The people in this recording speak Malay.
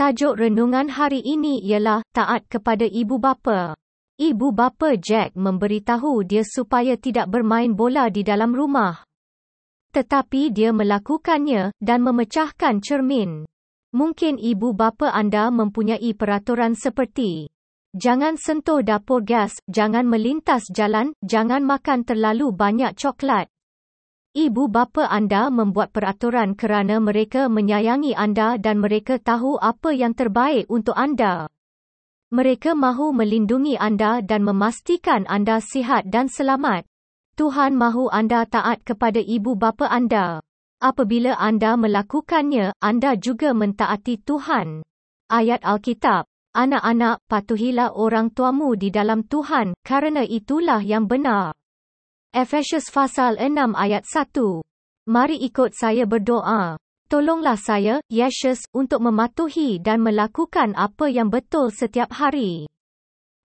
Tajuk renungan hari ini ialah taat kepada ibu bapa. Ibu bapa Jack memberitahu dia supaya tidak bermain bola di dalam rumah. Tetapi dia melakukannya dan memecahkan cermin. Mungkin ibu bapa anda mempunyai peraturan seperti Jangan sentuh dapur gas, jangan melintas jalan, jangan makan terlalu banyak coklat. Ibu bapa anda membuat peraturan kerana mereka menyayangi anda dan mereka tahu apa yang terbaik untuk anda. Mereka mahu melindungi anda dan memastikan anda sihat dan selamat. Tuhan mahu anda taat kepada ibu bapa anda. Apabila anda melakukannya, anda juga mentaati Tuhan. Ayat Alkitab. Anak-anak, patuhilah orang tuamu di dalam Tuhan, kerana itulah yang benar. Efesius pasal 6 ayat 1. Mari ikut saya berdoa. Tolonglah saya, Yesus, untuk mematuhi dan melakukan apa yang betul setiap hari.